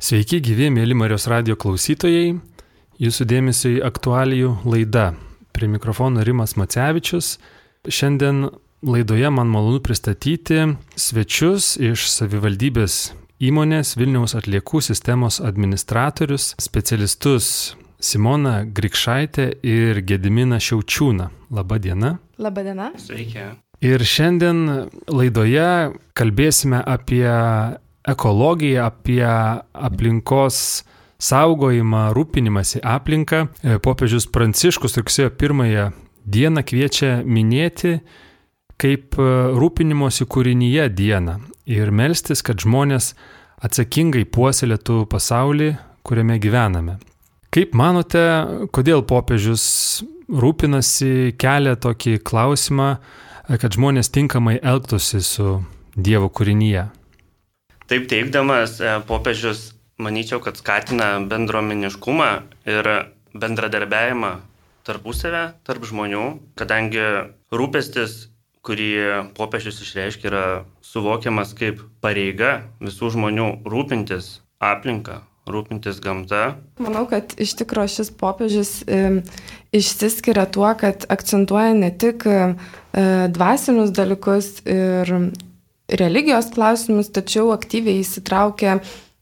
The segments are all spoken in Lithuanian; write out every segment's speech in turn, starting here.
Sveiki, gyvi, mėly Marijos radio klausytojai. Jūsų dėmesio į aktualijų laidą. Prie mikrofono Rimas Macevičius. Šiandien laidoje man malonu pristatyti svečius iš savivaldybės įmonės Vilniaus atliekų sistemos administratorius, specialistus Simona Grikšaitė ir Gedimina Šiaučiūna. Labadiena. Labadiena. Sveiki. Ir šiandien laidoje kalbėsime apie ekologiją, apie aplinkos saugojimą, rūpinimąsi aplinką. E, popiežius Pranciškus rugsėjo pirmąją dieną kviečia minėti kaip e, rūpinimosi kūrinyje dieną ir melstis, kad žmonės atsakingai puoselėtų pasaulį, kuriame gyvename. Kaip manote, kodėl popiežius rūpinasi, kelia tokį klausimą, e, kad žmonės tinkamai elgtųsi su Dievo kūrinyje? Taip teikdamas, e, popiežius, manyčiau, kad skatina bendruomeniškumą ir bendradarbiavimą tarpusavę, tarp žmonių, kadangi rūpestis, kurį popiežius išreiškia, yra suvokiamas kaip pareiga visų žmonių rūpintis aplinką, rūpintis gamta. Manau, kad iš tikrųjų šis popiežius e, išsiskiria tuo, kad akcentuoja ne tik e, dvasinius dalykus ir religijos klausimus, tačiau aktyviai įsitraukia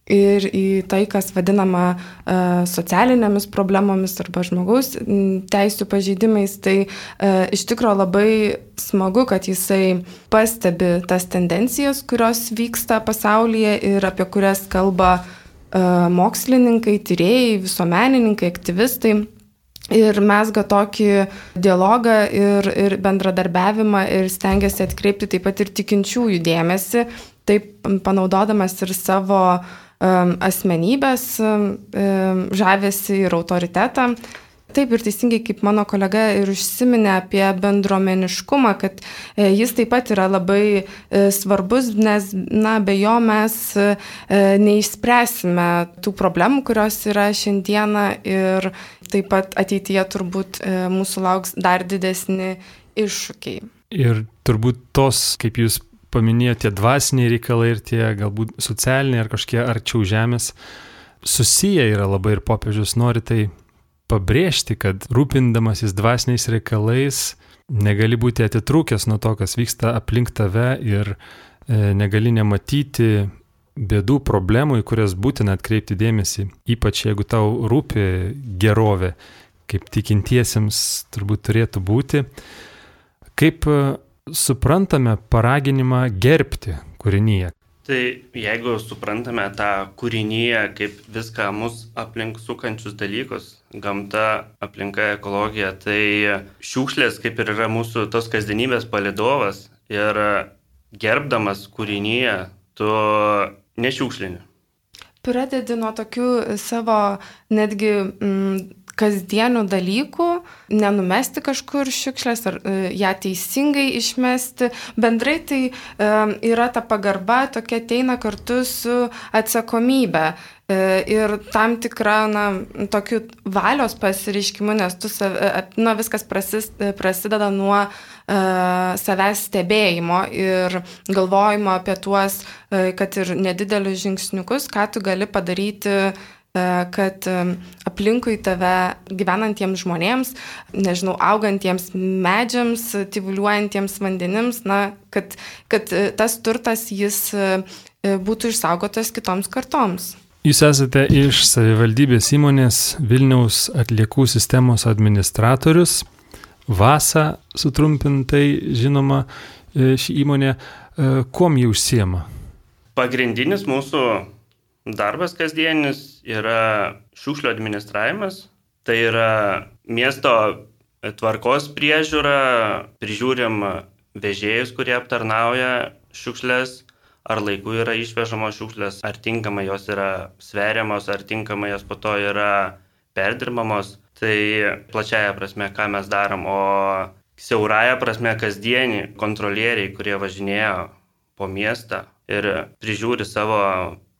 ir į tai, kas vadinama uh, socialinėmis problemomis arba žmogaus teisų pažeidimais. Tai uh, iš tikrųjų labai smagu, kad jisai pastebi tas tendencijas, kurios vyksta pasaulyje ir apie kurias kalba uh, mokslininkai, tyrėjai, visuomenininkai, aktyvistai ir mesga tokį dialogą ir, ir bendradarbiavimą ir stengiasi atkreipti taip pat ir tikinčiųjų dėmesį, taip panaudodamas ir savo um, asmenybės um, žavesi ir autoritetą. Taip ir teisingai, kaip mano kolega ir užsiminė apie bendruomeniškumą, kad e, jis taip pat yra labai e, svarbus, nes na, be jo mes e, neišspręsime tų problemų, kurios yra šiandieną ir taip pat ateityje turbūt mūsų lauks dar didesni iššūkiai. Ir turbūt tos, kaip jūs paminėjote, dvasiniai reikalai ir tie galbūt socialiniai ar kažkokie arčiau žemės susiję yra labai ir popiežius nori tai pabrėžti, kad rūpindamasis dvasiniais reikalais negali būti atitrūkęs nuo to, kas vyksta aplink tave ir e, negali nematyti bėdų, problemų, į kurias būtina atkreipti dėmesį, ypač jeigu tau rūpi gerovė, kaip tikintiesiems turbūt turėtų būti. Kaip e, suprantame paraginimą gerbti kūrinyje? Tai jeigu suprantame tą kūrinyje kaip viską mus aplink sukančius dalykus, gamta, aplinka, ekologija, tai šiukšlės kaip ir yra mūsų tos kasdienybės palidovas ir gerbdamas kūrinyje tu nešiukšlini. Pradedi nuo tokių savo netgi mm, kasdienių dalykų, nenumesti kažkur šiukšlės ar e, ją teisingai išmesti. Bendrai tai e, yra ta pagarba, tokia ateina kartu su atsakomybė. E, ir tam tikra, na, tokiu valios pasireiškimu, nes tu, na, viskas prasis, prasideda nuo savęs stebėjimo ir galvojimo apie tuos, uh, kad ir nedidelius žingsniukus, ką tu gali padaryti E, kad e, aplinkui tave gyvenantiems žmonėms, nežinau, augantiems medžiams, tyvuliuojantiems vandenims, na, kad, kad e, tas turtas jis būtų išsaugotas kitoms kartoms. Jūs esate iš savivaldybės įmonės Vilniaus atliekų sistemos administratorius. Vasa sutrumpintai žinoma ši įmonė. Kuom jį užsiema? Pagrindinis mūsų darbas kasdienis yra šiukšlių administravimas, tai yra miesto tvarkos priežiūra, prižiūrim vežėjus, kurie aptarnauja šiukšlės, ar laiku yra išvežamos šiukšlės, ar tinkamai jos yra sveriamos, ar tinkamai jos po to yra perdirbamos. Tai plačiaja prasme, ką mes darom, o siauraja prasme kasdienį kontrolieriai, kurie važinėjo po miestą ir prižiūri savo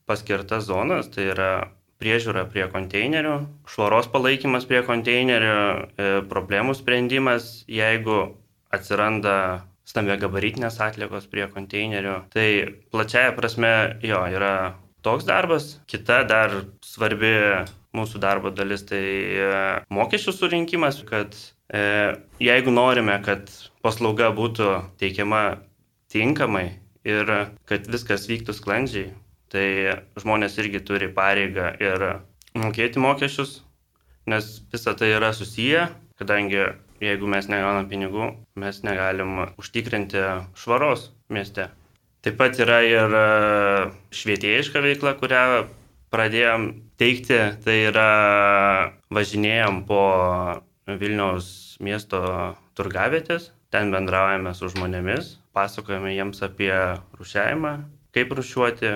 paskirtas zonas, tai yra priežiūra prie konteinerių, švaros palaikymas prie konteinerių, e, problemų sprendimas, jeigu atsiranda stambia gabaritinės atliekos prie konteinerių. Tai plačiaja prasme jo yra toks darbas. Kita dar svarbi mūsų darbo dalis tai e, mokesčių surinkimas, kad e, jeigu norime, kad paslauga būtų teikiama tinkamai ir kad viskas vyktų sklandžiai, tai žmonės irgi turi pareigą ir mokėti mokesčius, nes visa tai yra susiję, kadangi jeigu mes negaunam pinigų, mes negalim užtikrinti švaros mieste. Taip pat yra ir e, švietėjiška veikla, kurią pradėjom teikti, tai yra važinėjom po Vilniaus miesto turgavietės, ten bendraujame su žmonėmis, pasakojame jiems apie rušiavimą, kaip rušiuoti,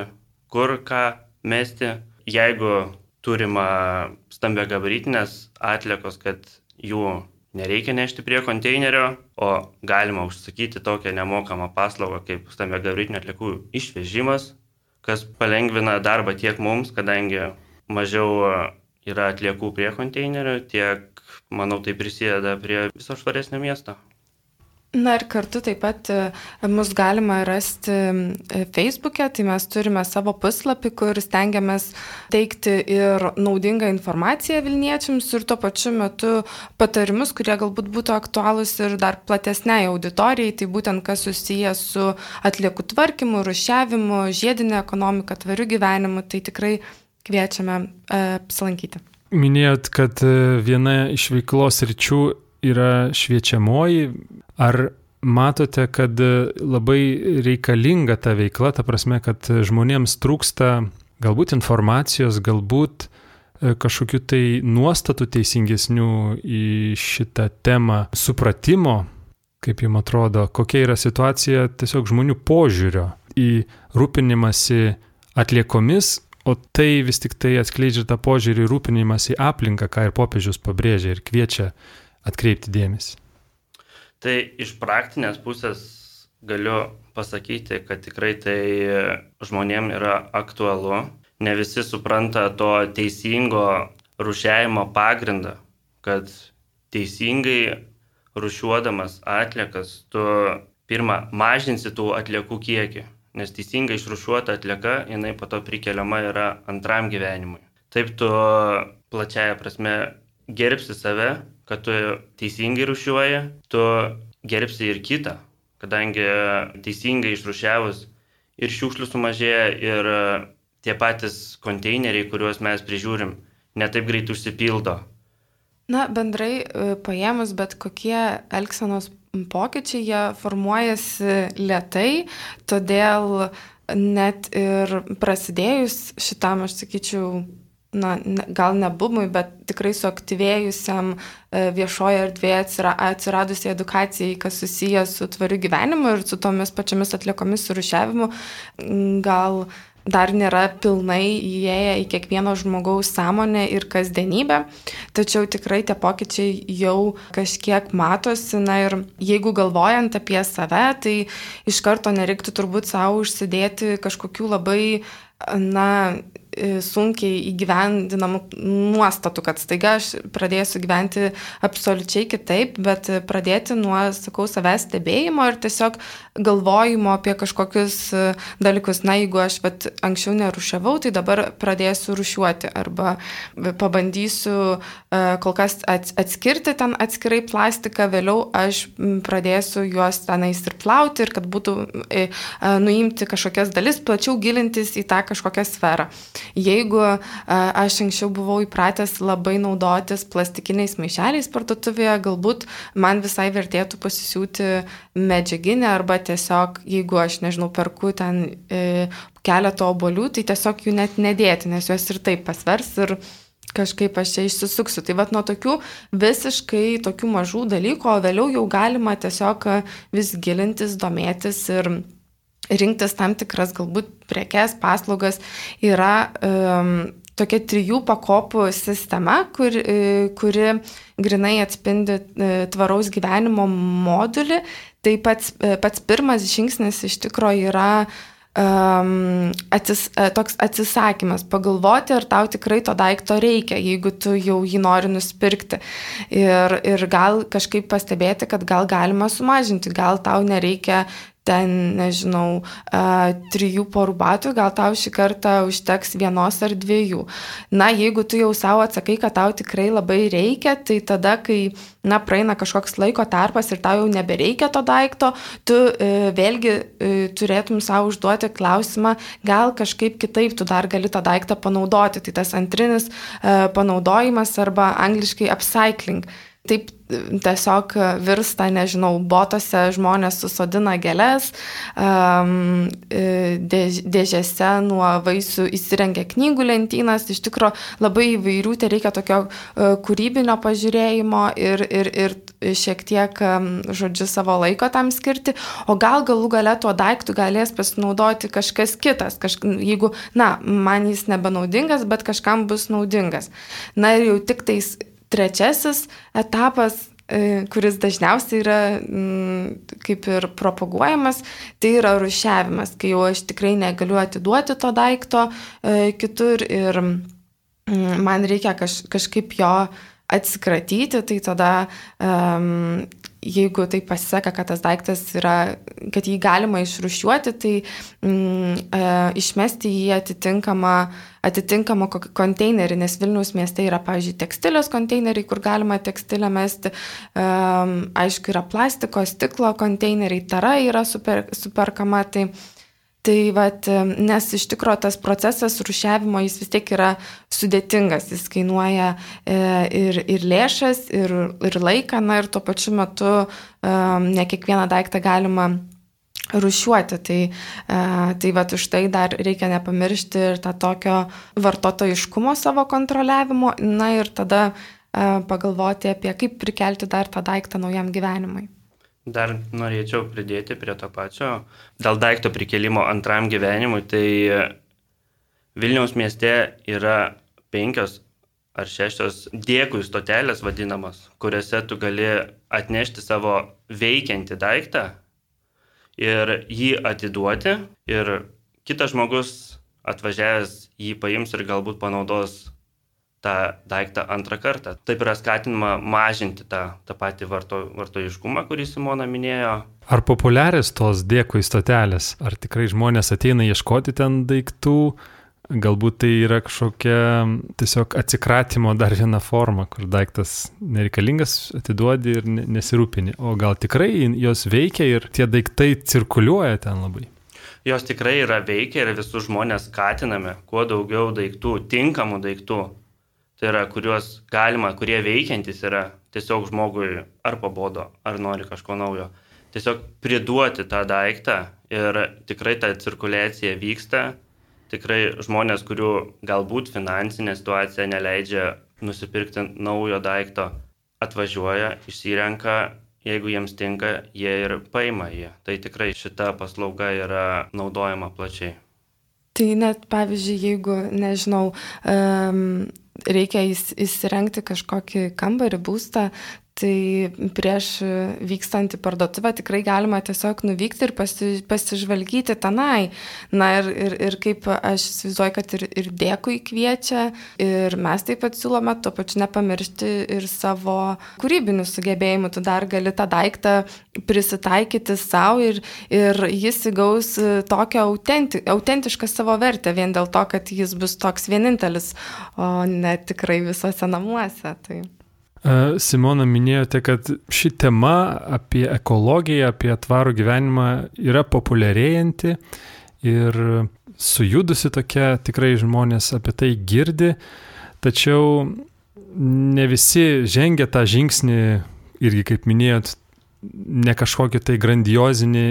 kur ką mesti. Jeigu turima stambia gabarytinės atliekos, kad jų nereikia nešti prie konteinerio, o galima užsakyti tokią nemokamą paslaugą kaip stambia gabarytinių atliekų išvežimas, kas palengvina darbą tiek mums, kadangi mažiau yra atliekų prie konteinerio, tiek, manau, tai prisideda prie viso švaresnio miesto. Na ir kartu taip pat e, mus galima rasti e, Facebook'e, tai mes turime savo puslapį, kur stengiamės teikti ir naudingą informaciją Vilniečiams ir tuo pačiu metu patarimus, kurie galbūt būtų aktualūs ir dar platesniai auditorijai, tai būtent kas susijęs su atliekų tvarkymu, rušiavimu, žiedinė ekonomika, tvariu gyvenimu, tai tikrai kviečiame e, apsilankyti. Minėjot, kad viena iš veiklos ryčių yra šviečiamoji, Ar matote, kad labai reikalinga ta veikla, ta prasme, kad žmonėms trūksta galbūt informacijos, galbūt e, kažkokiu tai nuostatų teisingesnių į šitą temą, supratimo, kaip jums atrodo, kokia yra situacija tiesiog žmonių požiūrio į rūpinimąsi atliekomis, o tai vis tik tai atskleidžia tą požiūrį rūpinimąsi aplinką, ką ir popiežius pabrėžia ir kviečia atkreipti dėmesį. Tai iš praktinės pusės galiu pasakyti, kad tikrai tai žmonėm yra aktualu. Ne visi supranta to teisingo rušiavimo pagrindą, kad teisingai rušiuodamas atliekas tu pirmą mažinsi tų atliekų kiekį, nes teisingai išrušiuota atlieka jinai po to prikeliama yra antram gyvenimui. Taip tu plačiaja prasme gerbsi save kad tu teisingai rušiuoji, tu gerbsi ir kitą, kadangi teisingai išrušiavus ir šiukšlių sumažėja, ir tie patys konteineriai, kuriuos mes prižiūrim, netaip greit užsipildo. Na, bendrai e, paėmus, bet kokie elgsenos pokyčiai, jie formuojasi lietai, todėl net ir prasidėjus šitam, aš sakyčiau, na, gal ne bumui, bet tikrai suaktyvėjusiam e, viešoje erdvėje atsiradusiai edukacijai, kas susijęs su tvariu gyvenimu ir su tomis pačiamis atliekomis surušiavimu, gal dar nėra pilnai įėję į kiekvieno žmogaus sąmonę ir kasdienybę, tačiau tikrai tie pokyčiai jau kažkiek matosi. Na ir jeigu galvojant apie save, tai iš karto nereiktų turbūt savo užsidėti kažkokių labai na, sunkiai įgyvendinamų nuostatų, kad staiga aš pradėsiu gyventi absoliučiai kitaip, bet pradėti nuo, sakau, savęs stebėjimo ir tiesiog galvojimo apie kažkokius e, dalykus. Na, jeigu aš vat, anksčiau nerušiavau, tai dabar pradėsiu rušiuoti arba pabandysiu e, kol kas atskirti ten atskirai plastiką, vėliau aš pradėsiu juos tenais ir plauti ir kad būtų nuimti kažkokias dalis, plačiau gilintis į tą kažkokią sferą. Jeigu aš anksčiau buvau įpratęs labai naudotis plastikiniais maišeliais parduotuvėje, galbūt man visai vertėtų pasisiūti medžiaginę arba tiesiog, jeigu aš nežinau, perku ten e, keletą obolių, tai tiesiog jų net nedėti, nes juos ir taip pasvers ir kažkaip aš čia išsisuksiu. Tai vad nuo tokių visiškai tokių mažų dalykų, o vėliau jau galima tiesiog vis gilintis, domėtis ir rinktis tam tikras galbūt prekes, paslaugas yra um, tokia trijų pakopų sistema, kur, e, kuri grinai atspindi e, tvaraus gyvenimo modulį. Tai pats, e, pats pirmas žingsnis iš tikrųjų yra um, atsis, toks atsisakymas, pagalvoti, ar tau tikrai to daikto reikia, jeigu tu jau jį nori nusipirkti. Ir, ir gal kažkaip pastebėti, kad gal galima sumažinti, gal tau nereikia ten, nežinau, trijų porų batų, gal tau šį kartą užteks vienos ar dviejų. Na, jeigu tu jau savo atsakai, kad tau tikrai labai reikia, tai tada, kai, na, praeina kažkoks laiko tarpas ir tau jau nebereikia to daikto, tu uh, vėlgi uh, turėtum savo užduoti klausimą, gal kažkaip kitaip tu dar gali tą daiktą panaudoti. Tai tas antrinis uh, panaudojimas arba angliškai upcycling. Taip tiesiog virsta, nežinau, botose žmonės susodina gėlės, um, dėžėse nuo vaisių įsirengia knygų lentynas, iš tikrųjų labai įvairių, tai reikia tokio uh, kūrybinio pažiūrėjimo ir, ir, ir šiek tiek, žodžiu, savo laiko tam skirti, o gal galų gale tuo daiktu galės pasinaudoti kažkas kitas, kažk, jeigu, na, man jis nebenaudingas, bet kažkam bus naudingas. Na ir jau tik tais trečiasis etapas, e, kuris dažniausiai yra mm, kaip ir propaguojamas, tai yra rušiavimas, kai jau aš tikrai negaliu atiduoti to daikto e, kitur ir mm, man reikia kaž, kažkaip jo atsikratyti, tai tada um, jeigu tai pasiseka, kad tas daiktas yra, kad jį galima išrušiuoti, tai mm, e, išmesti jį atitinkamą, atitinkamą konteinerį, nes Vilniaus mieste yra, pavyzdžiui, tekstilės konteineriai, kur galima tekstilę mesti, e, aišku, yra plastiko, stiklo konteineriai, tara yra super, superkama, tai Tai vat, nes iš tikrųjų tas procesas rušiavimo jis vis tiek yra sudėtingas, jis kainuoja e, ir, ir lėšas, ir, ir laiką, na ir tuo pačiu metu e, ne kiekvieną daiktą galima rušiuoti. Tai, e, tai va už tai dar reikia nepamiršti ir tą tokio vartotojiškumo savo kontroliavimo, na ir tada pagalvoti apie kaip prikelti dar tą daiktą naujam gyvenimui. Dar norėčiau pridėti prie to pačio. Dėl daikto prikelimo antram gyvenimui, tai Vilniaus mieste yra penkios ar šešios dėkui stotelės vadinamos, kuriuose tu gali atnešti savo veikiantį daiktą ir jį atiduoti ir kitas žmogus atvažiavęs jį paims ir galbūt panaudos tą daiktą antrą kartą. Taip yra skatinama mažinti tą, tą patį varto, vartojiškumą, kurį Simona minėjo. Ar populiarios tos dėkui stotelės? Ar tikrai žmonės ateina ieškoti ten daiktų? Galbūt tai yra kažkokia tiesiog atsikratimo dar viena forma, kur daiktas nereikalingas, atiduodi ir nesirūpini. O gal tikrai jos veikia ir tie daiktai cirkuliuoja ten labai? Jos tikrai yra veikia ir visus žmonės skatiname, kuo daugiau daiktų, tinkamų daiktų tai yra, kuriuos galima, kurie veikiantis yra, tiesiog žmogui ar pabodo, ar nori kažko naujo. Tiesiog priduoti tą daiktą ir tikrai ta cirkuliacija vyksta, tikrai žmonės, kurių galbūt finansinė situacija neleidžia nusipirkti naujo daikto, atvažiuoja, išsirenka, jeigu jiems tinka, jie ir paima jį. Tai tikrai šita paslauga yra naudojama plačiai. Tai net, pavyzdžiui, jeigu, nežinau, um, reikia įsirengti kažkokį kambarį, būstą, Tai prieš vykstant į parduotuvę tikrai galima tiesiog nuvykti ir pasi, pasižvalgyti tenai. Na ir, ir, ir kaip aš įsivaizduoju, kad ir, ir dėkui kviečia, ir mes taip pat siūlome tuo pačiu nepamiršti ir savo kūrybinių sugebėjimų. Tu dar gali tą daiktą prisitaikyti savo ir, ir jis įgaus tokią autenti, autentišką savo vertę vien dėl to, kad jis bus toks vienintelis, o ne tikrai visose namuose. Tai. Simona, minėjote, kad ši tema apie ekologiją, apie tvarų gyvenimą yra populiarėjanti ir sujudusi tokia, tikrai žmonės apie tai girdi, tačiau ne visi žengia tą žingsnį, irgi kaip minėjot, ne kažkokį tai grandiozinį,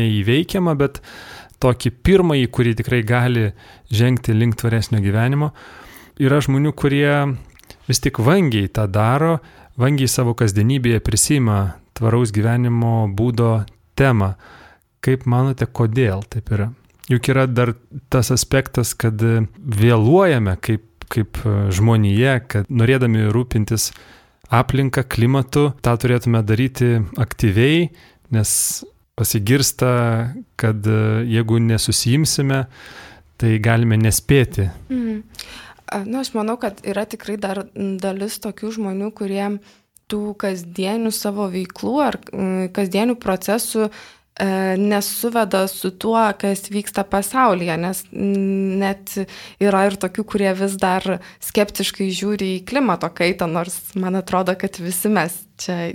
neįveikiamą, bet tokį pirmąjį, kurį tikrai gali žengti link tvaresnio gyvenimo. Yra žmonių, kurie vis tik vangiai tą daro, vangiai savo kasdienybėje prisima tvaraus gyvenimo būdo temą. Kaip manote, kodėl taip yra? Juk yra dar tas aspektas, kad vėluojame kaip, kaip žmonėje, kad norėdami rūpintis aplinką, klimatu, tą turėtume daryti aktyviai, nes pasigirsta, kad jeigu nesusijimsime, tai galime nespėti. Mhm. Na, aš manau, kad yra tikrai dar dalis tokių žmonių, kurie tų kasdienių savo veiklų ar kasdienių procesų nesuveda su tuo, kas vyksta pasaulyje, nes net yra ir tokių, kurie vis dar skeptiškai žiūri į klimato kaitą, nors man atrodo, kad visi mes čia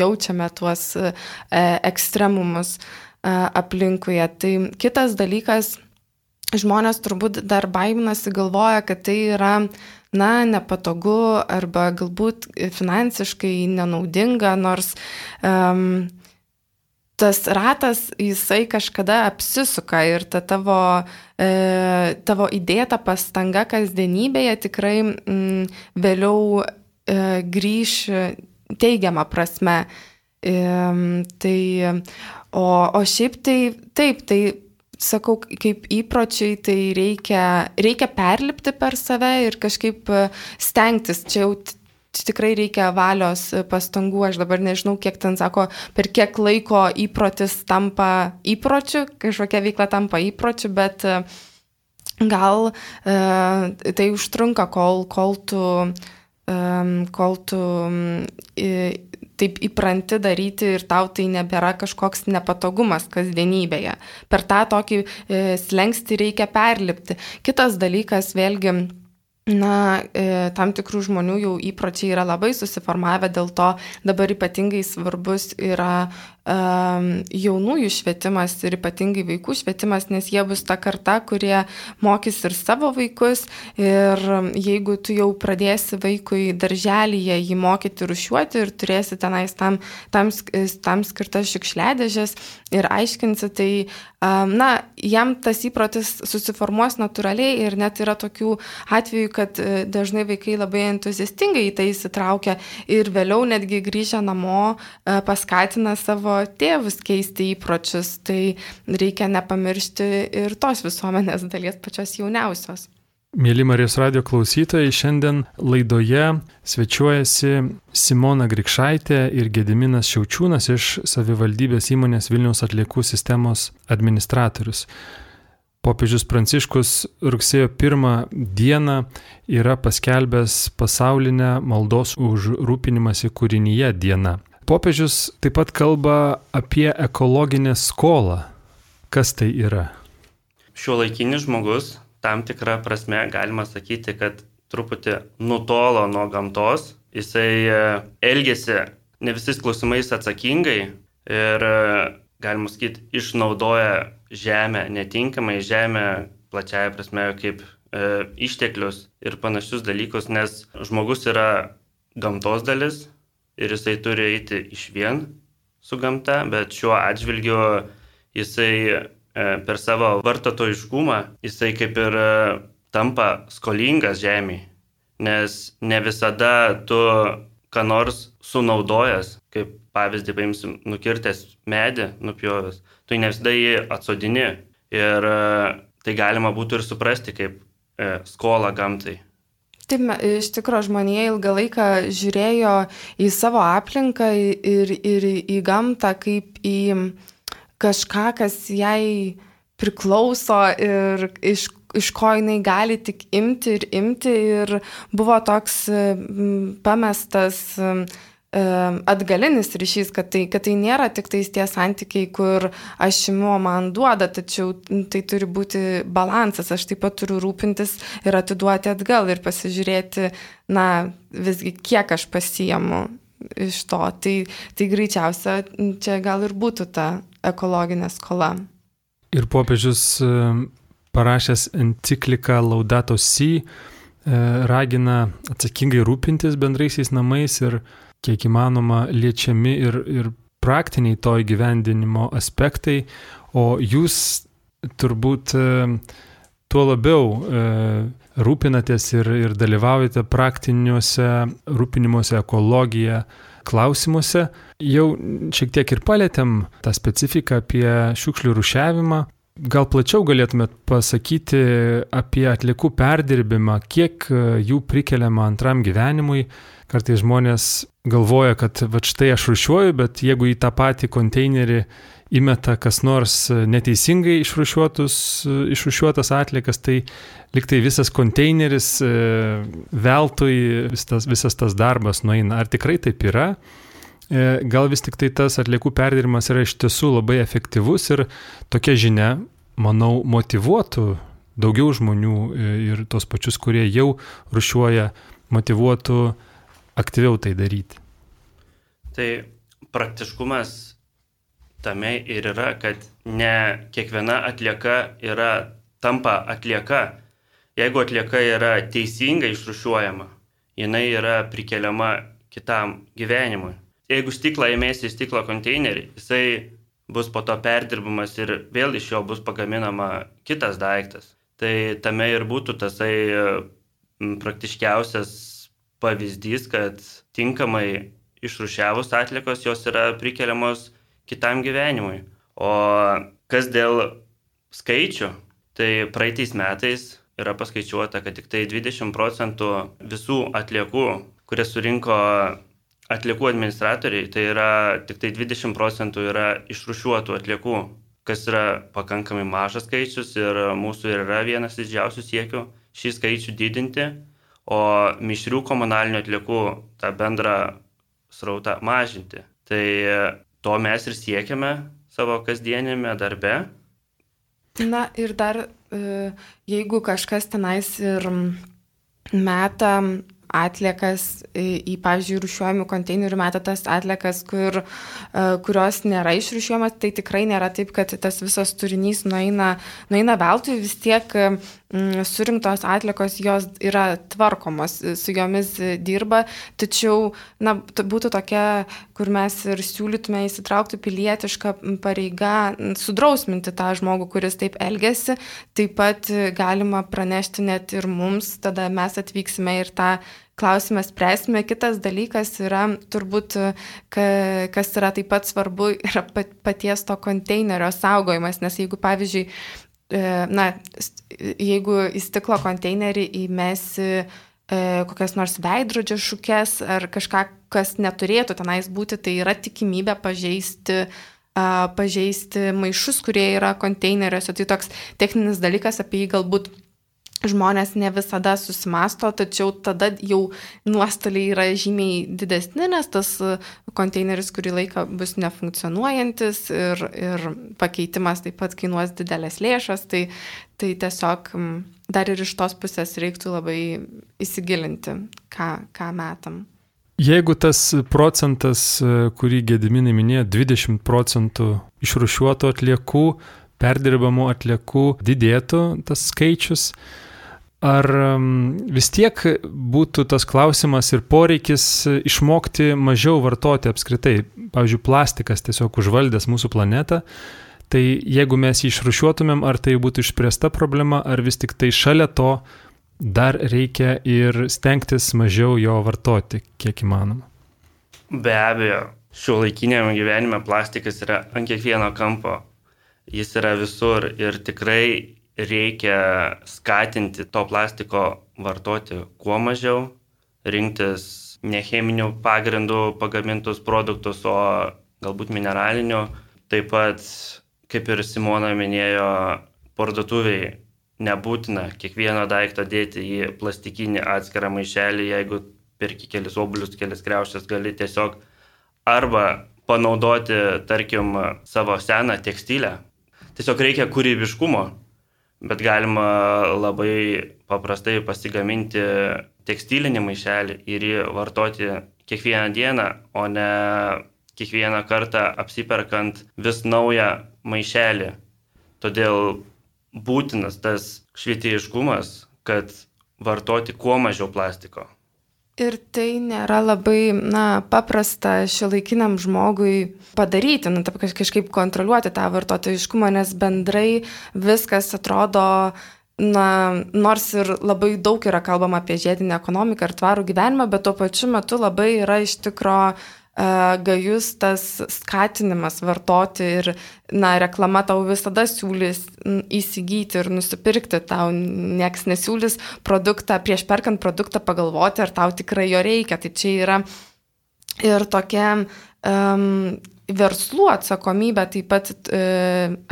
jaučiame tuos ekstremumus aplinkuje. Tai kitas dalykas, žmonės turbūt dar baiminasi, galvoja, kad tai yra, na, nepatogu arba galbūt finansiškai nenaudinga, nors um, tas ratas, jisai kažkada apsisuka ir ta tavo, e, tavo įdėta pastanga kasdienybėje tikrai mm, vėliau e, grįž teigiamą prasme. E, tai, o, o šiaip tai taip, tai sakau, kaip įpročiai, tai reikia, reikia perlipti per save ir kažkaip e, stengtis. Čia jau tikrai reikia valios e, pastangų. Aš dabar nežinau, kiek ten sako, per kiek laiko įprotis tampa įpročiu, kažkokia veikla tampa įpročiu, bet e, gal e, tai užtrunka, kol, kol tu, e, kol tu e, taip įpranti daryti ir tau tai nebėra kažkoks nepatogumas kasdienybėje. Per tą tokį e, slengsti reikia perlipti. Kitas dalykas, vėlgi, Na, e, tam tikrų žmonių jau įpročiai yra labai susiformavę, dėl to dabar ypatingai svarbus yra jaunųjų švietimas ir ypatingai vaikų švietimas, nes jie bus ta karta, kurie mokys ir savo vaikus. Ir jeigu tu jau pradėsi vaikui darželyje jį mokyti rušiuoti ir turėsi tenais tam, tam, tam skirtas šiukšliadėžės ir aiškinsi, tai na, jam tas įprotis susiformuos natūraliai ir net yra tokių atvejų, kad e, dažnai vaikai labai entuziastingai į tai įsitraukia ir vėliau netgi grįžę namo e, paskatina savo tėvus keisti įpročius, tai reikia nepamiršti ir tos visuomenės dalies pačios jauniausios. Mėly Marijos radio klausytojai, šiandien laidoje svečiuojasi Simona Grikšaitė ir Gediminas Šiaučiūnas iš savivaldybės įmonės Vilniaus atliekų sistemos administratorius. Popiežius Pranciškus rugsėjo pirmą dieną yra paskelbęs pasaulinę maldos už rūpinimąsi kūrinyje dieną. Popiežius taip pat kalba apie ekologinę skolą. Kas tai yra? Šiuo laikinis žmogus, tam tikrą prasme, galima sakyti, kad truputį nutolo nuo gamtos, jisai e, elgesi ne visais klausimais atsakingai ir, e, galima sakyti, išnaudoja žemę netinkamai, žemę plačiaja prasme kaip e, išteklius ir panašius dalykus, nes žmogus yra gamtos dalis, ir jisai turi eiti iš vien su gamta, bet šiuo atžvilgiu jisai e, per savo vartotojiškumą, jisai kaip ir e, tampa skolingas žemė, nes ne visada tu ką nors sunaudojęs, kaip pavyzdį paimsim, nukirtęs medį, nupjovęs, tu ne visada jį atsodini ir e, tai galima būtų ir suprasti kaip skolą gamtai. Taip, iš tikrųjų žmonėje ilgą laiką žiūrėjo į savo aplinką ir, ir į gamtą kaip į kažką, kas jai priklauso ir iš, iš ko jinai gali tik imti ir imti. Ir buvo toks pamestas atgalinis ryšys, kad tai, kad tai nėra tik tais tie santykiai, kur aš imu, man duoda, tačiau tai turi būti balansas, aš taip pat turiu rūpintis ir atiduoti atgal ir pasižiūrėti, na, visgi kiek aš pasiemu iš to. Tai, tai greičiausia, čia gal ir būtų ta ekologinė skola. Ir popiežius parašęs encikliką Laudato Si ragina atsakingai rūpintis bendraisiais namais ir kiek įmanoma liečiami ir, ir praktiniai to įgyvendinimo aspektai, o jūs turbūt e, tuo labiau e, rūpinatės ir, ir dalyvaujate praktiniuose rūpinimuose ekologija klausimuose. Jau šiek tiek ir palėtėm tą specifiką apie šiukšlių rušiavimą. Gal plačiau galėtumėt pasakyti apie atlikų perdirbimą, kiek e, jų prikeliama antram gyvenimui. Kartais žmonės galvoja, kad va štai aš rušiuoju, bet jeigu į tą patį konteinerį įmeta kas nors neteisingai išrušiuotas atlikas, tai liktai visas konteineris e, veltui, visas, visas tas darbas nueina. Ar tikrai taip yra? e, gal vis tik tai tas atliekų perdirbimas yra iš tiesų labai efektyvus ir tokia žinia, manau, motivuotų daugiau žmonių e, ir tos pačius, kurie jau rušiuoja, motivuotų aktyviau tai daryti. Tai praktiškumas tame ir yra, kad ne kiekviena atlieka yra tampa atlieka. Jeigu atlieka yra teisingai išrušiuojama, jinai yra prikeliama kitam gyvenimui. Jeigu stiklą įmėsi į stiklo konteinerį, jisai bus po to perdirbamas ir vėl iš jo bus pagaminama kitas daiktas. Tai tame ir būtų tasai praktiškiausias pavyzdys, kad tinkamai išrušiavus atlikos jos yra prikeliamos kitam gyvenimui. O kas dėl skaičių, tai praeitais metais yra paskaičiuota, kad tik tai 20 procentų visų atliekų, kurias surinko atliekų administratoriai, tai yra tik tai 20 procentų yra išrušiuotų atliekų, kas yra pakankamai mažas skaičius ir mūsų yra vienas didžiausių siekių šį skaičių didinti, o mišrių komunalinių atliekų tą bendrą srautą mažinti. Tai to mes ir siekiame savo kasdienėme darbe. Na ir dar, e, jeigu kažkas tenais ir meta atliekas į, pavyzdžiui, rušiuojamų konteinerių meta tas atliekas, kur, e, kurios nėra išrušiuojamas, tai tikrai nėra taip, kad tas visas turinys nueina, nueina veltui, vis tiek mm, surinktos atliekos jos yra tvarkomos, su jomis dirba, tačiau na, būtų tokia, kur mes ir siūlytume įsitraukti pilietišką pareigą sudrausminti tą žmogų, kuris taip elgesi, taip pat galima pranešti net ir mums, tada mes atvyksime ir tą klausimą spręsime. Kitas dalykas yra turbūt, kas yra taip pat svarbu, yra paties to konteinerio saugojimas, nes jeigu pavyzdžiui, e, na, jeigu į stiklo konteinerį įmesi e, kokias nors veidrodžio šukės ar kažką, kas neturėtų tenais būti, tai yra tikimybė pažeisti pažeisti maišus, kurie yra konteineriuose. Tai toks techninis dalykas, apie jį galbūt žmonės ne visada susimasto, tačiau tada jau nuostoliai yra žymiai didesni, nes tas konteineris kurį laiką bus nefunkcionuojantis ir, ir pakeitimas taip pat kainuos didelės lėšas, tai, tai tiesiog dar ir iš tos pusės reiktų labai įsigilinti, ką, ką metam. Jeigu tas procentas, kurį Gediminai minėjo, 20 procentų išrušiuotų atliekų, perdirbamų atliekų didėtų tas skaičius, Ar vis tiek būtų tas klausimas ir poreikis išmokti mažiau vartoti apskritai? Pavyzdžiui, plastikas tiesiog užvaldęs mūsų planetą. Tai jeigu mes jį išrušiuotumėm, ar tai būtų išspręsta problema, ar vis tik tai šalia to dar reikia ir stengtis mažiau jo vartoti, kiek įmanoma? Be abejo, šio laikinėme gyvenime plastikas yra ant kiekvieno kampo. Jis yra visur ir tikrai reikia skatinti to plastiko vartoti kuo mažiau, rinktis ne cheminių pagrindų pagamintus produktus, o galbūt mineralinių. Taip pat, kaip ir Simona minėjo, parduotuviai nebūtina kiekvieno daikto dėti į plastikinį atskirą maišelį, jeigu perki kelis obulius, kelis kreušės, gali tiesiog arba panaudoti, tarkim, savo seną tekstilę. Tiesiog reikia kūrybiškumo bet galima labai paprastai pasigaminti tekstilinį maišelį ir jį vartoti kiekvieną dieną, o ne kiekvieną kartą apsiperkant vis naują maišelį. Todėl būtinas tas švietėjiškumas, kad vartoti kuo mažiau plastiko. Ir tai nėra labai na, paprasta šiuolaikiniam žmogui padaryti, nu, taip, kažkaip kontroliuoti tą vartotojiškumą, nes bendrai viskas atrodo, na, nors ir labai daug yra kalbama apie žiedinę ekonomiką ir tvarų gyvenimą, bet tuo pačiu metu labai yra iš tikrųjų gajus tas skatinimas vartoti ir, na, reklama tau visada siūlys įsigyti ir nusipirkti, tau nieks nesiūlys produktą, prieš perkant produktą pagalvoti, ar tau tikrai jo reikia. Tai čia yra ir tokia um, verslų atsakomybė taip pat e,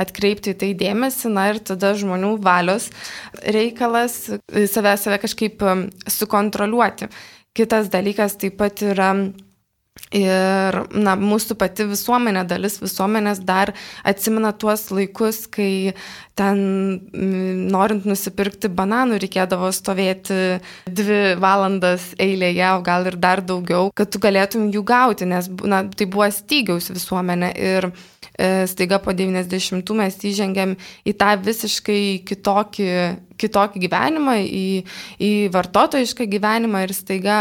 atkreipti į tai dėmesį, na ir tada žmonių valios reikalas save, save kažkaip sukontroliuoti. Kitas dalykas taip pat yra Ir na, mūsų pati visuomenė, dalis visuomenės dar atsimena tuos laikus, kai ten norint nusipirkti bananų reikėdavo stovėti dvi valandas eilėje, o gal ir dar daugiau, kad tu galėtum jų gauti, nes na, tai buvo stygiaus visuomenė. Ir E, staiga po 90 mes įžengėm į tą visiškai kitokį, kitokį gyvenimą, į, į vartotojišką gyvenimą ir staiga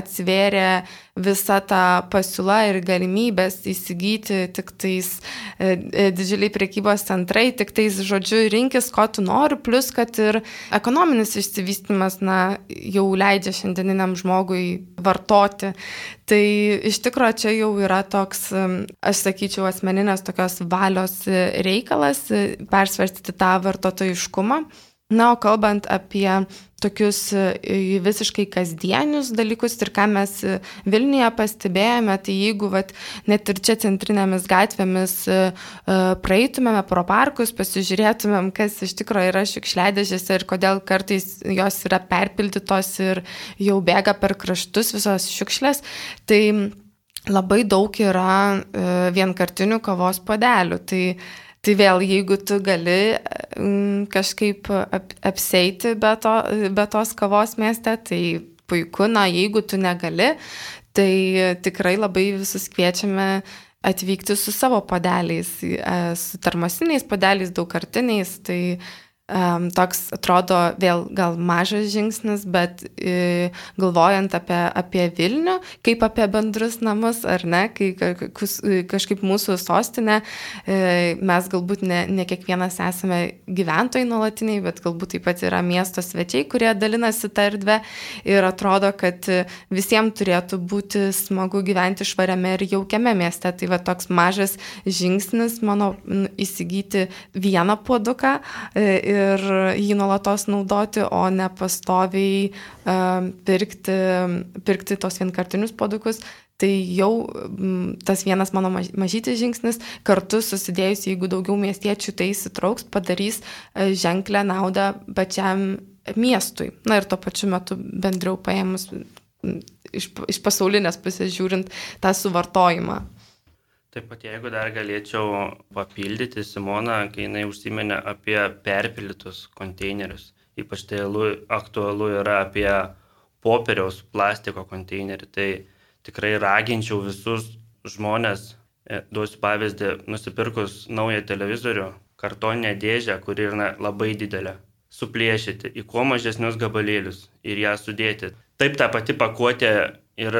atsivėrė visa ta pasiūla ir galimybės įsigyti tik tais e, e, didžiuliai priekybos centrai, tik tais žodžiu rinkis, ko tu nori, plus kad ir ekonominis išsivystymas na, jau leidžia šiandieniniam žmogui vartoti. Tai iš tikrųjų čia jau yra toks, aš sakyčiau, asmeninės tokios valios reikalas persvarstyti tą vartotojiškumą. Na, o kalbant apie tokius e, visiškai kasdienius dalykus ir ką mes e, Vilniuje pastebėjome, tai jeigu vat, net ir čia centrinėmis gatvėmis e, praeitumėme pro parkus, pasižiūrėtumėm, kas iš tikrųjų yra šiukšliadėžėse ir kodėl kartais jos yra perpildytos ir jau bėga per kraštus visos šiukšlės, tai labai daug yra vienkartinių kavos podelių. Tai Tai vėl, jeigu tu gali mm, kažkaip ap, apseiti be, to, be tos kavos mieste, tai puiku, na, jeigu tu negali, tai tikrai labai visus kviečiame atvykti su savo padeliais, e, su termosiniais padeliais, daugkartiniais, tai um, toks atrodo vėl gal mažas žingsnis, bet e, galvojant apie, apie Vilnių, kaip apie bendrus namus, ar ne, kai kažkaip mūsų sostinė, e, mes galbūt ne, ne kiekvienas esame gyventojai nuolatiniai, bet galbūt taip pat yra miesto svečiai, kurie dalinasi tą erdvę ir atrodo, kad visiems turėtų būti smagu gyventi švariame ir jaukiame mieste. Tai va toks mažas žingsnis mano įsigyti vieną puoduką ir e, ir jį nuolatos naudoti, o ne pastoviai uh, pirkti, pirkti tos vienkartinius produkus. Tai jau tas vienas mano mažytis žingsnis, kartu susidėjus, jeigu daugiau miestiečių tai įsitrauks, padarys e, ženklę naudą pačiam miestui. Na ir tuo pačiu metu bendriau paėmus iš, iš pasaulinės pusės žiūrint tą suvartojimą. Taip pat jeigu dar galėčiau papildyti Simoną, kai jinai užsiminė apie perpildytus konteinerius. Ypač tai aktualu yra apie popieriaus plastiko konteinerį. Tai tikrai raginčiau visus žmonės, e, duosiu pavyzdį, nusipirkus naują televizorių, kartoninę dėžę, kuri yra labai didelė, suplėšyti į kuo mažesnius gabalėlius ir ją sudėti. Taip ta pati pakuotė ir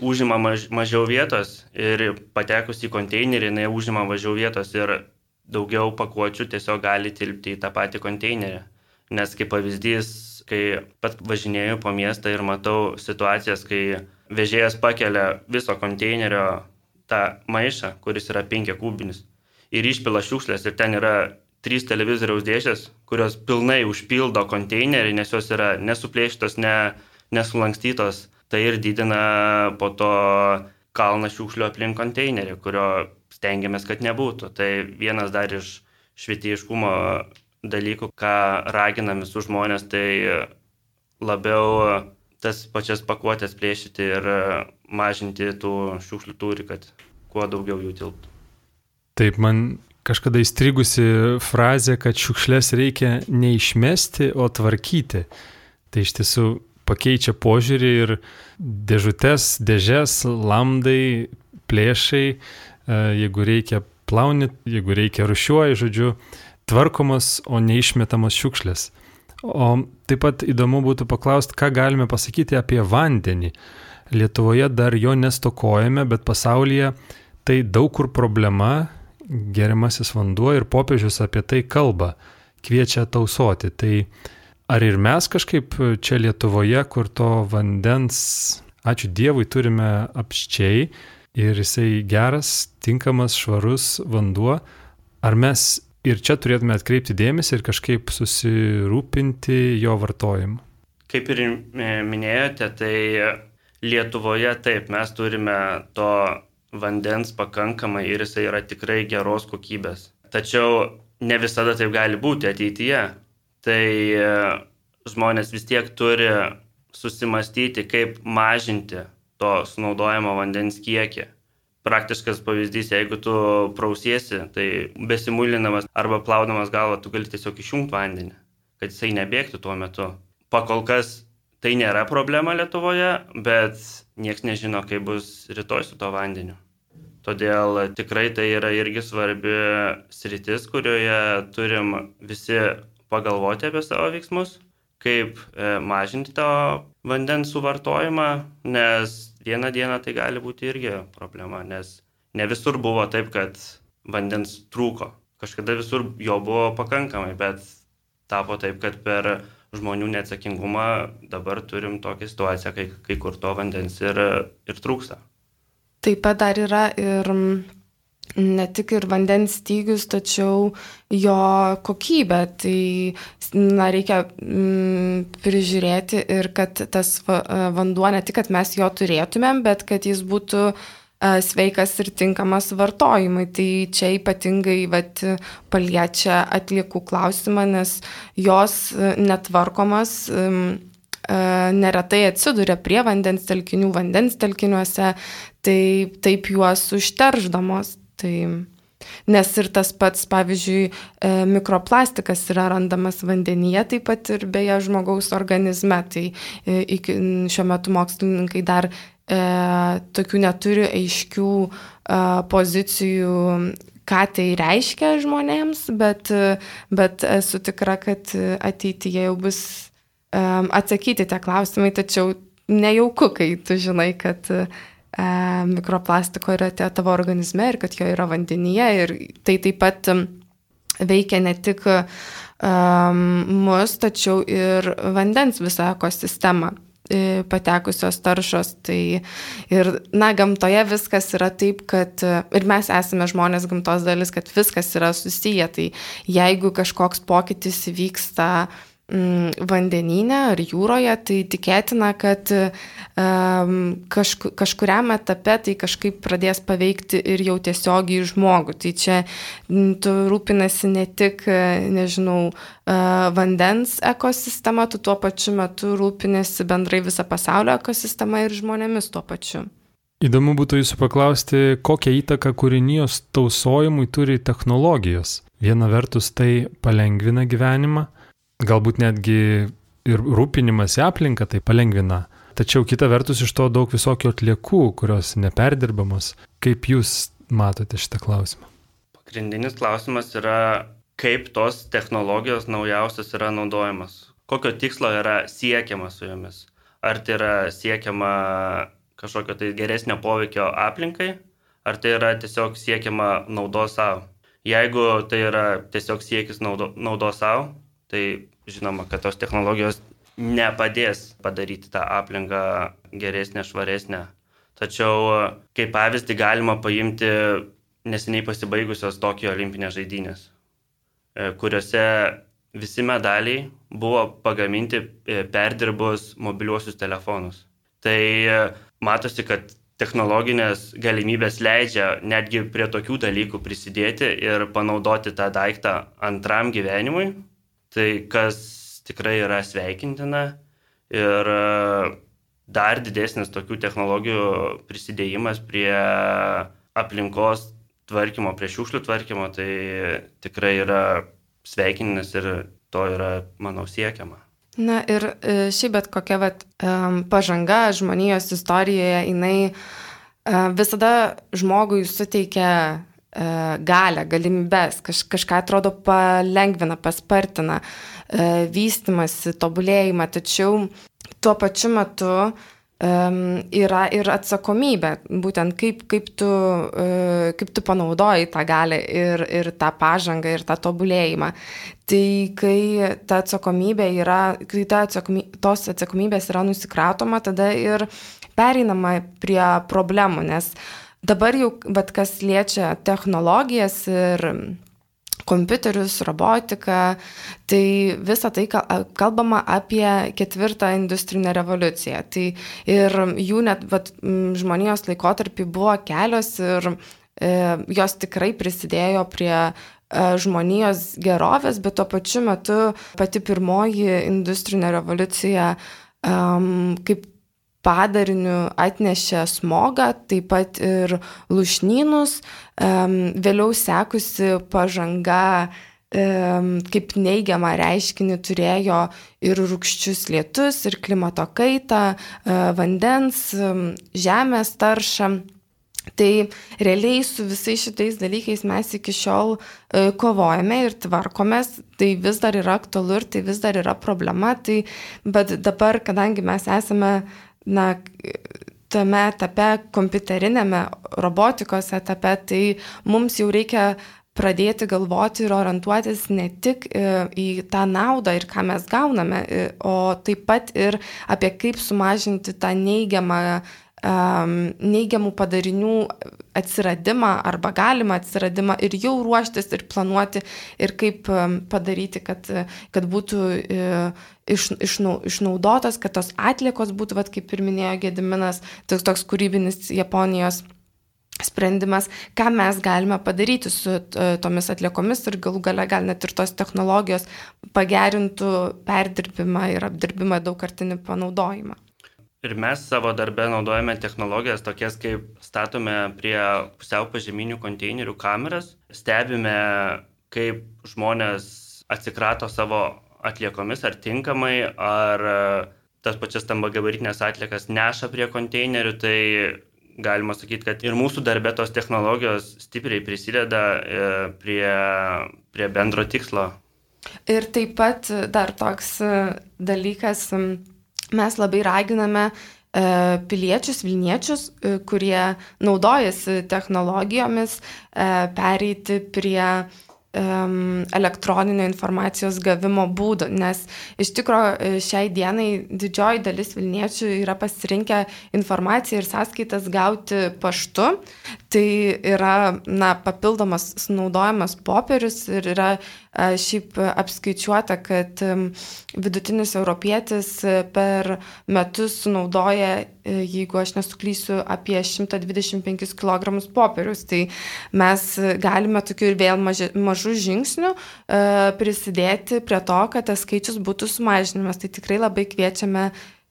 užima maž, mažiau vietos ir patekus į konteinerį jinai užima mažiau vietos ir daugiau pakuočių tiesiog gali tilpti į tą patį konteinerį. Nes kaip pavyzdys, kai pat važinėjau po miestą ir matau situacijas, kai vežėjas pakelia viso konteinerio tą maišą, kuris yra 5 kubinis, ir išpila šiukšlės ir ten yra trys televizoriaus dėžės, kurios pilnai užpildo konteinerį, nes jos yra nesuplėšytos, ne, nesulankstytos tai ir didina po to kalną šiukšlių aplink konteinerį, kurio stengiamės, kad nebūtų. Tai vienas dar iš švietėjiškumo dalykų, ką raginam visus žmonės, tai labiau tas pačias pakuotės plėšyti ir mažinti tų šiukšlių turi, kad kuo daugiau jų tilptų. Taip, man kažkada įstrigusi frazė, kad šiukšlės reikia neišmesti, o tvarkyti. Tai iš tiesų pakeičia požiūrį ir dėžutės, dėžės, lamdai, plėšai, e, jeigu reikia plauni, jeigu reikia rušiuoji, žodžiu, tvarkomos, o neišmetamos šiukšlės. O taip pat įdomu būtų paklausti, ką galime pasakyti apie vandenį. Lietuvoje dar jo nestokojame, bet pasaulyje tai daug kur problema, geriamasis vanduo ir popiežius apie tai kalba, kviečia tausoti. Tai Ar ir mes kažkaip čia Lietuvoje, kur to vandens, ačiū Dievui, turime apščiai ir jisai geras, tinkamas, švarus vanduo, ar mes ir čia turėtume atkreipti dėmesį ir kažkaip susirūpinti jo vartojimu? Kaip ir minėjote, tai Lietuvoje taip, mes turime to vandens pakankamai ir jisai yra tikrai geros kokybės. Tačiau ne visada taip gali būti ateityje tai e, žmonės vis tiek turi susimastyti, kaip mažinti to sunaudojamo vandens kiekį. Praktiškas pavyzdys, jeigu tu prausiesi, tai besimulinamas arba plaudamas galvą, tu gali tiesiog išjungti vandenį, kad jisai nebėgtų tuo metu. Pakol kas tai nėra problema Lietuvoje, bet niekas nežino, kaip bus rytoj su to vandeniu. Todėl tikrai tai yra irgi svarbi sritis, kurioje turim visi pagalvoti apie savo veiksmus, kaip e, mažinti to vandens suvartojimą, nes vieną dieną tai gali būti irgi problema, nes ne visur buvo taip, kad vandens trūko. Kažkada visur jo buvo pakankamai, bet tapo taip, kad per žmonių neatsakingumą dabar turim tokią situaciją, kai, kai kur to vandens ir, ir trūksta. Taip pat dar yra ir ne tik ir vandens stygius, tačiau jo kokybė. Tai na, reikia mm, prižiūrėti ir kad tas vanduo ne tik, kad mes jo turėtumėm, bet kad jis būtų sveikas ir tinkamas vartojimui. Tai čia ypatingai vat, paliečia atliekų klausimą, nes jos netvarkomas neretai atsiduria prie vandens telkinių, vandens telkiniuose, tai taip juos užterždamos. Tai, nes ir tas pats, pavyzdžiui, e, mikroplastikas yra randamas vandenyje, taip pat ir beje žmogaus organizme. Tai e, iki, šiuo metu mokslininkai dar e, tokių neturi aiškių e, pozicijų ką tai reiškia žmonėms, bet, bet esu tikra, kad ateityje jau bus um, atsakyti tie klausimai, tačiau nejauku, kai tu žinai, kad uh, mikroplastiko yra tavo organizme ir kad jo yra vandenyje ir tai taip pat veikia ne tik um, mus, tačiau ir vandens visą ekosistemą e, patekusios taršos. Tai ir, na, gamtoje viskas yra taip, kad ir mes esame žmonės gamtos dalis, kad viskas yra susiję. Tai jeigu kažkoks pokytis įvyksta, uh, vandenyne ar jūroje, tai tikėtina, kad um, kažku, kažkuriam etape tai kažkaip pradės paveikti ir jau tiesiogiai žmogų. Tai čia mm, tu rūpinasi ne tik, nežinau, uh, vandens ekosistema, tu tuo pačiu metu rūpinasi bendrai visą pasaulio ekosistemą ir žmonėmis tuo pačiu. Įdomu būtų jūsų paklausti, kokią įtaką kūrinijos tausojimui turi technologijos. Viena vertus tai palengvina gyvenimą, galbūt netgi ir rūpinimas į aplinką tai palengvina. Tačiau kita vertus iš to daug visokių atliekų, kurios neperdirbamos. Kaip jūs matote šitą klausimą? Pagrindinis klausimas yra, kaip tos technologijos naujausios yra naudojamas. Kokio tikslo yra siekiama su jomis. Ar tai yra siekiama kažkokio tai geresnio poveikio aplinkai, ar tai yra tiesiog siekiama naudos savo. Jeigu tai yra tiesiog siekis naudo, naudos savo, tai žinoma, kad tos technologijos nepadės padaryti tą aplinką geresnę, švaresnę. Tačiau kaip pavyzdį galima paimti neseniai pasibaigusios Tokijo olimpinės žaidynės, e, kuriuose visi medaliai buvo pagaminti e, perdirbus mobiliuosius telefonus. Tai e, matosi, kad technologinės galimybės leidžia netgi prie tokių dalykų prisidėti ir panaudoti tą daiktą antram gyvenimui, tai kas tikrai yra sveikintina ir e, dar didesnis tokių technologijų prisidėjimas prie aplinkos tvarkymo, prie šiukšlių tvarkymo, tai tikrai yra sveikintinas ir to yra, manau, siekiama. Na ir e, šiaip bet kokia vat, pažanga žmonijos istorijoje, jinai e, visada žmogui suteikia E, galę, galimybės, kaž, kažką atrodo palengvina, paspartina e, vystimasi, tobulėjimą, tačiau tuo pačiu metu yra ir atsakomybė, būtent kaip, kaip, tu, uh, kaip tu panaudoji tą galę ir, ir tą pažangą ir tą tobulėjimą. Tai kai ta atsakomybė yra, kai ta atsakomybė, tos atsakomybės yra nusikratoma, tada ir pereinama prie problemų, nes uh, dabar jau, bet kas liečia technologijas ir kompiuterius, robotiką, tai visą tai kalbama apie ketvirtą industrinę revoliuciją. Tai ir jų net vat, žmonijos laikotarpį buvo kelios ir e, jos tikrai prisidėjo prie e, žmonijos gerovės, bet tuo pačiu metu pati pirmoji industrinė revoliucija um, kaip padariniu atnešė smogą, taip pat ir lušnynus, vėliau sekusi pažanga kaip neigiamą reiškinį turėjo ir rūkščius lietus, ir klimato kaitą, e, vandens, žemės taršą. Tai realiai su visais šitais dalykais mes iki šiol e, kovojame ir tvarkomės, tai vis dar yra aktualu ir tai vis dar yra problema. Tai, bet dabar, kadangi mes esame na, tame etape, kompiuterinėme robotikos etape, tai mums jau reikia pradėti galvoti ir orientuotis ne tik e, į tą naudą ir ką mes gauname, e, o taip pat ir apie kaip sumažinti tą neigiamą neigiamų padarinių atsiradimą arba galimą atsiradimą ir jau ruoštis ir planuoti ir kaip padaryti, kad, kad būtų e, iš, išnau, išnaudotas, kad tos atliekos būtų, vat, kaip ir minėjo Gediminas, toks, toks kūrybinis Japonijos sprendimas, ką mes galime padaryti su tomis atliekomis ir galų gale gal net ir tos technologijos pagerintų perdirbimą ir apdirbimą daugkartinį panaudojimą. Ir mes savo darbę naudojame technologijas tokias kaip statome prie pusiau pažeminių konteinerių kameras, stebime, kaip žmonės atsikrato savo atliekomis, ar tinkamai, ar e, tas pačias stambagabaritinės atliekas neša prie konteinerių, tai galima sakyti, kad ir mūsų darbė tos technologijos stipriai prisideda e, prie, prie bendro tikslo. Ir taip pat dar toks e, dalykas, mes labai raginame e, piliečius, Vilniečius, e, kurie naudojasi technologijomis, e, pereiti prie elektroninio informacijos gavimo būdų, nes iš tikrųjų šiai dienai didžioji dalis Vilniečių yra pasirinkę informaciją ir sąskaitas gauti paštu. Tai yra na, papildomas sunaudojamas popierius ir yra Šiaip apskaičiuota, kad vidutinis europietis per metus sunaudoja, e, jeigu aš nesuklysiu, apie 125 kg popierius. Tai mes galime tokiu ir vėl maži, mažų žingsnių e, prisidėti prie to, kad tas skaičius būtų sumažinimas. Tai tikrai labai kviečiame,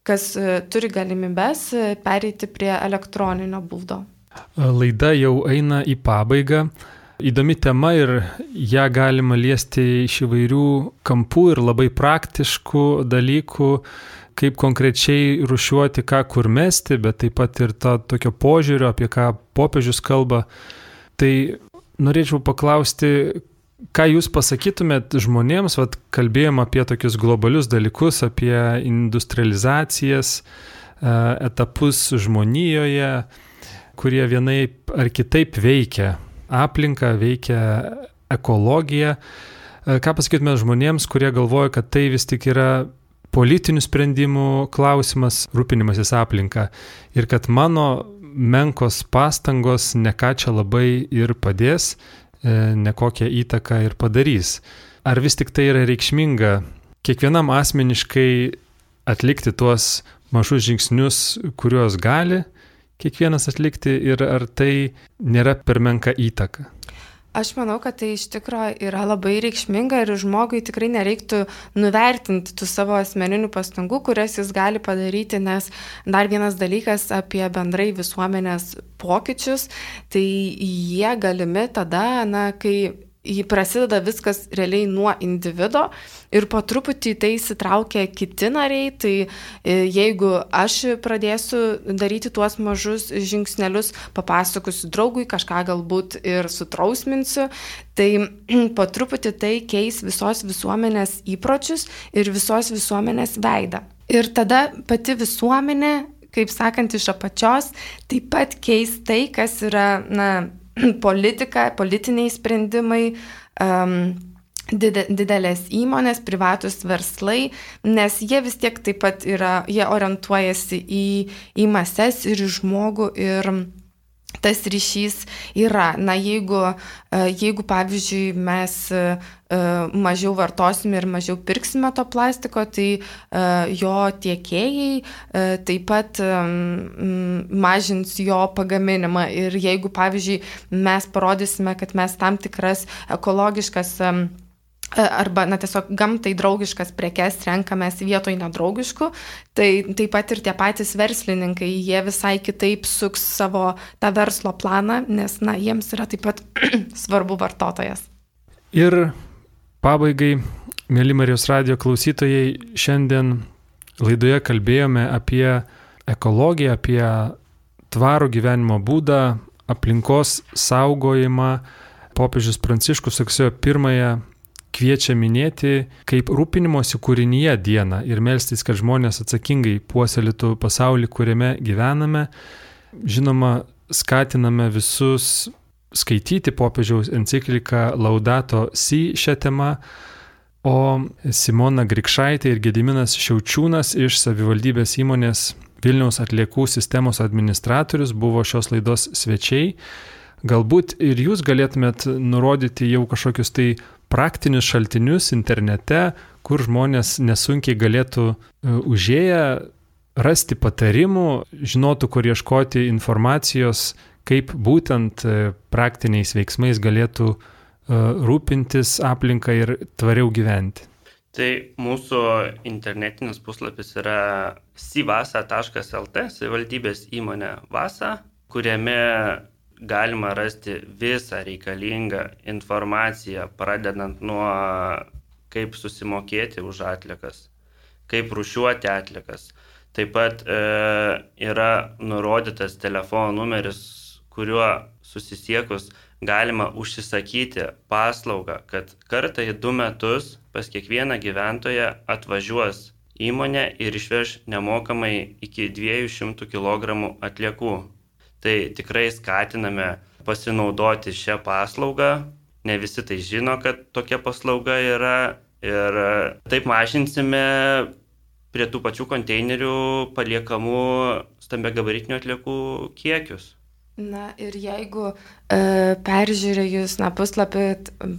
kas e, turi galimybės, pereiti prie elektroninio būdo. Laida jau eina į pabaigą įdomi tema ir ją galima liesti iš įvairių kampų ir labai praktiškų dalykų, kaip konkrečiai rušiuoti, ką kur mesti, bet taip pat ir to tokio požiūrio, apie ką popiežius kalba. Tai norėčiau paklausti, ką jūs pasakytumėt žmonėms, vad kalbėjom apie tokius globalius dalykus, apie industrializacijas, e, etapus žmonijoje, kurie vienaip ar kitaip veikia aplinką, veikia ekologiją. E, ką pasakytume žmonėms, kurie galvoja, kad tai vis tik yra politinių sprendimų klausimas, rūpinimasis aplinka ir kad mano menkos pastangos ne ką čia labai ir padės, e, nekokią įtaką ir padarys. Ar vis tik tai yra reikšminga kiekvienam asmeniškai atlikti tuos mažus žingsnius, kuriuos gali kiekvienas atlikti ir ar tai nėra per menka įtaka? Aš manau, kad tai iš tikrųjų yra labai reikšminga ir žmogui tikrai nereiktų nuvertinti tų savo asmeninių pastangų, kurias jis gali padaryti, nes dar vienas dalykas apie bendrai visuomenės pokyčius, tai jie galimi tada, na, kai jį prasideda viskas realiai nuo individo ir po truputį tai įsitraukia kiti nariai, tai e, jeigu aš pradėsiu daryti tuos mažus žingsnelius, papasakosiu draugui, kažką galbūt ir sutrausminsiu, tai po truputį tai keis visos visuomenės įpročius ir visos visuomenės veidą. Ir tada pati visuomenė, kaip sakant, iš apačios taip pat keis tai, kas yra, na, politika, politiniai sprendimai, um, didelės įmonės, privatus verslai, nes jie vis tiek taip pat yra, jie orientuojasi į, į mases ir į žmogų ir tas ryšys yra. Na, jeigu, e, jeigu pavyzdžiui, mes e, mažiau vartosime ir mažiau pirksime to plastiko, tai e, jo tiekėjai taip pat mažins jo pagaminimą. Ir jeigu, pavyzdžiui, mes parodysime, kad mes tam tikras ekologiškas arba, na, tiesiog gamtai draugiškas prekes renkamės vietoj nedraugiškų, tai taip pat ir tie patys verslininkai, jie visai kitaip suks savo tą verslo planą, nes, na, jiems yra taip pat svarbu vartotojas. Ir pabaigai, mėly Marijos radio klausytojai, šiandien laidoje kalbėjome apie ekologiją, apie tvarų gyvenimo būdą, aplinkos saugojimą. Popiežius Pranciškus rugsėjo pirmąją kviečia minėti kaip rūpinimosi kūrinyje dieną ir melstis, kad žmonės atsakingai puoselėtų pasaulį, kuriame gyvename. Žinoma, skatiname visus skaityti popiežiaus encikliką Laudato Si šią temą, o Simona Grikšaitė ir Gediminas Šiaučiūnas iš savivaldybės įmonės Vilniaus atliekų sistemos administratorius buvo šios laidos svečiai. Galbūt ir jūs galėtumėt nurodyti jau kažkokius tai praktinius šaltinius internete, kur žmonės nesunkiai galėtų e, užėję rasti patarimų, žinotų, kur ieškoti informacijos, kaip būtent e, praktiniais veiksmais galėtų e, rūpintis aplinką ir tvariau gyventi. Tai mūsų internetinis puslapis yra sivasa.lt, savivaldybės įmonė Vasa, kuriame galima rasti visą reikalingą informaciją, pradedant nuo kaip susimokėti už atlikas, kaip rušiuoti atlikas. Taip pat e, yra nurodytas telefono numeris, kuriuo susisiekus galima užsisakyti paslaugą, kad kartą į du metus pas kiekvieną gyventoją atvažiuos įmonė ir išveš nemokamai iki 200 kg atliekų. Tai tikrai skatiname pasinaudoti šią paslaugą. Ne visi tai žino, kad tokia paslauga yra ir taip mažinsime prie tų pačių konteinerių paliekamų stambiagabaritinių atliekų kiekius. Na ir jeigu e, peržiūrėjus na, puslapį m,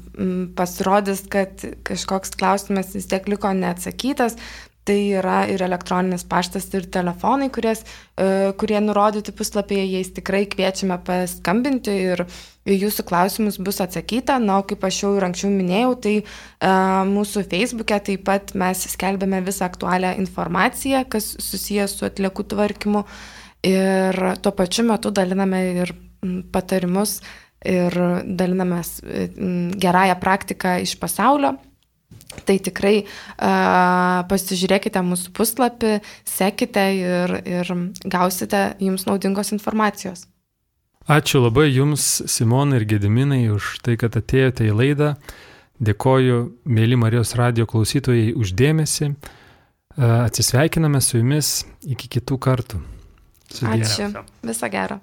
pasirodys, kad kažkoks klausimas vis tiek liko neatsakytas, Tai yra ir elektroninis paštas, ir telefonai, kuries, e, kurie nurodyti puslapyje, jais tikrai kviečiame paskambinti ir jūsų klausimus bus atsakyta. Na, o kaip aš jau ir anksčiau minėjau, tai e, mūsų Facebook'e taip pat mes skelbėme visą aktualią informaciją, kas susijęs su atliekų tvarkymu ir tuo pačiu metu daliname ir patarimus ir dalinamės gerąją praktiką iš pasaulio Tai tikrai uh, pasižiūrėkite mūsų puslapį, sekite ir, ir gausite jums naudingos informacijos. Ačiū labai Jums, Simonai ir Gediminai, už tai, kad atėjote į laidą. Dėkoju, mėly Marijos radio klausytojai, uždėmesi. Atsisveikiname su Jumis iki kitų kartų. Sudė. Ačiū. Visą gerą.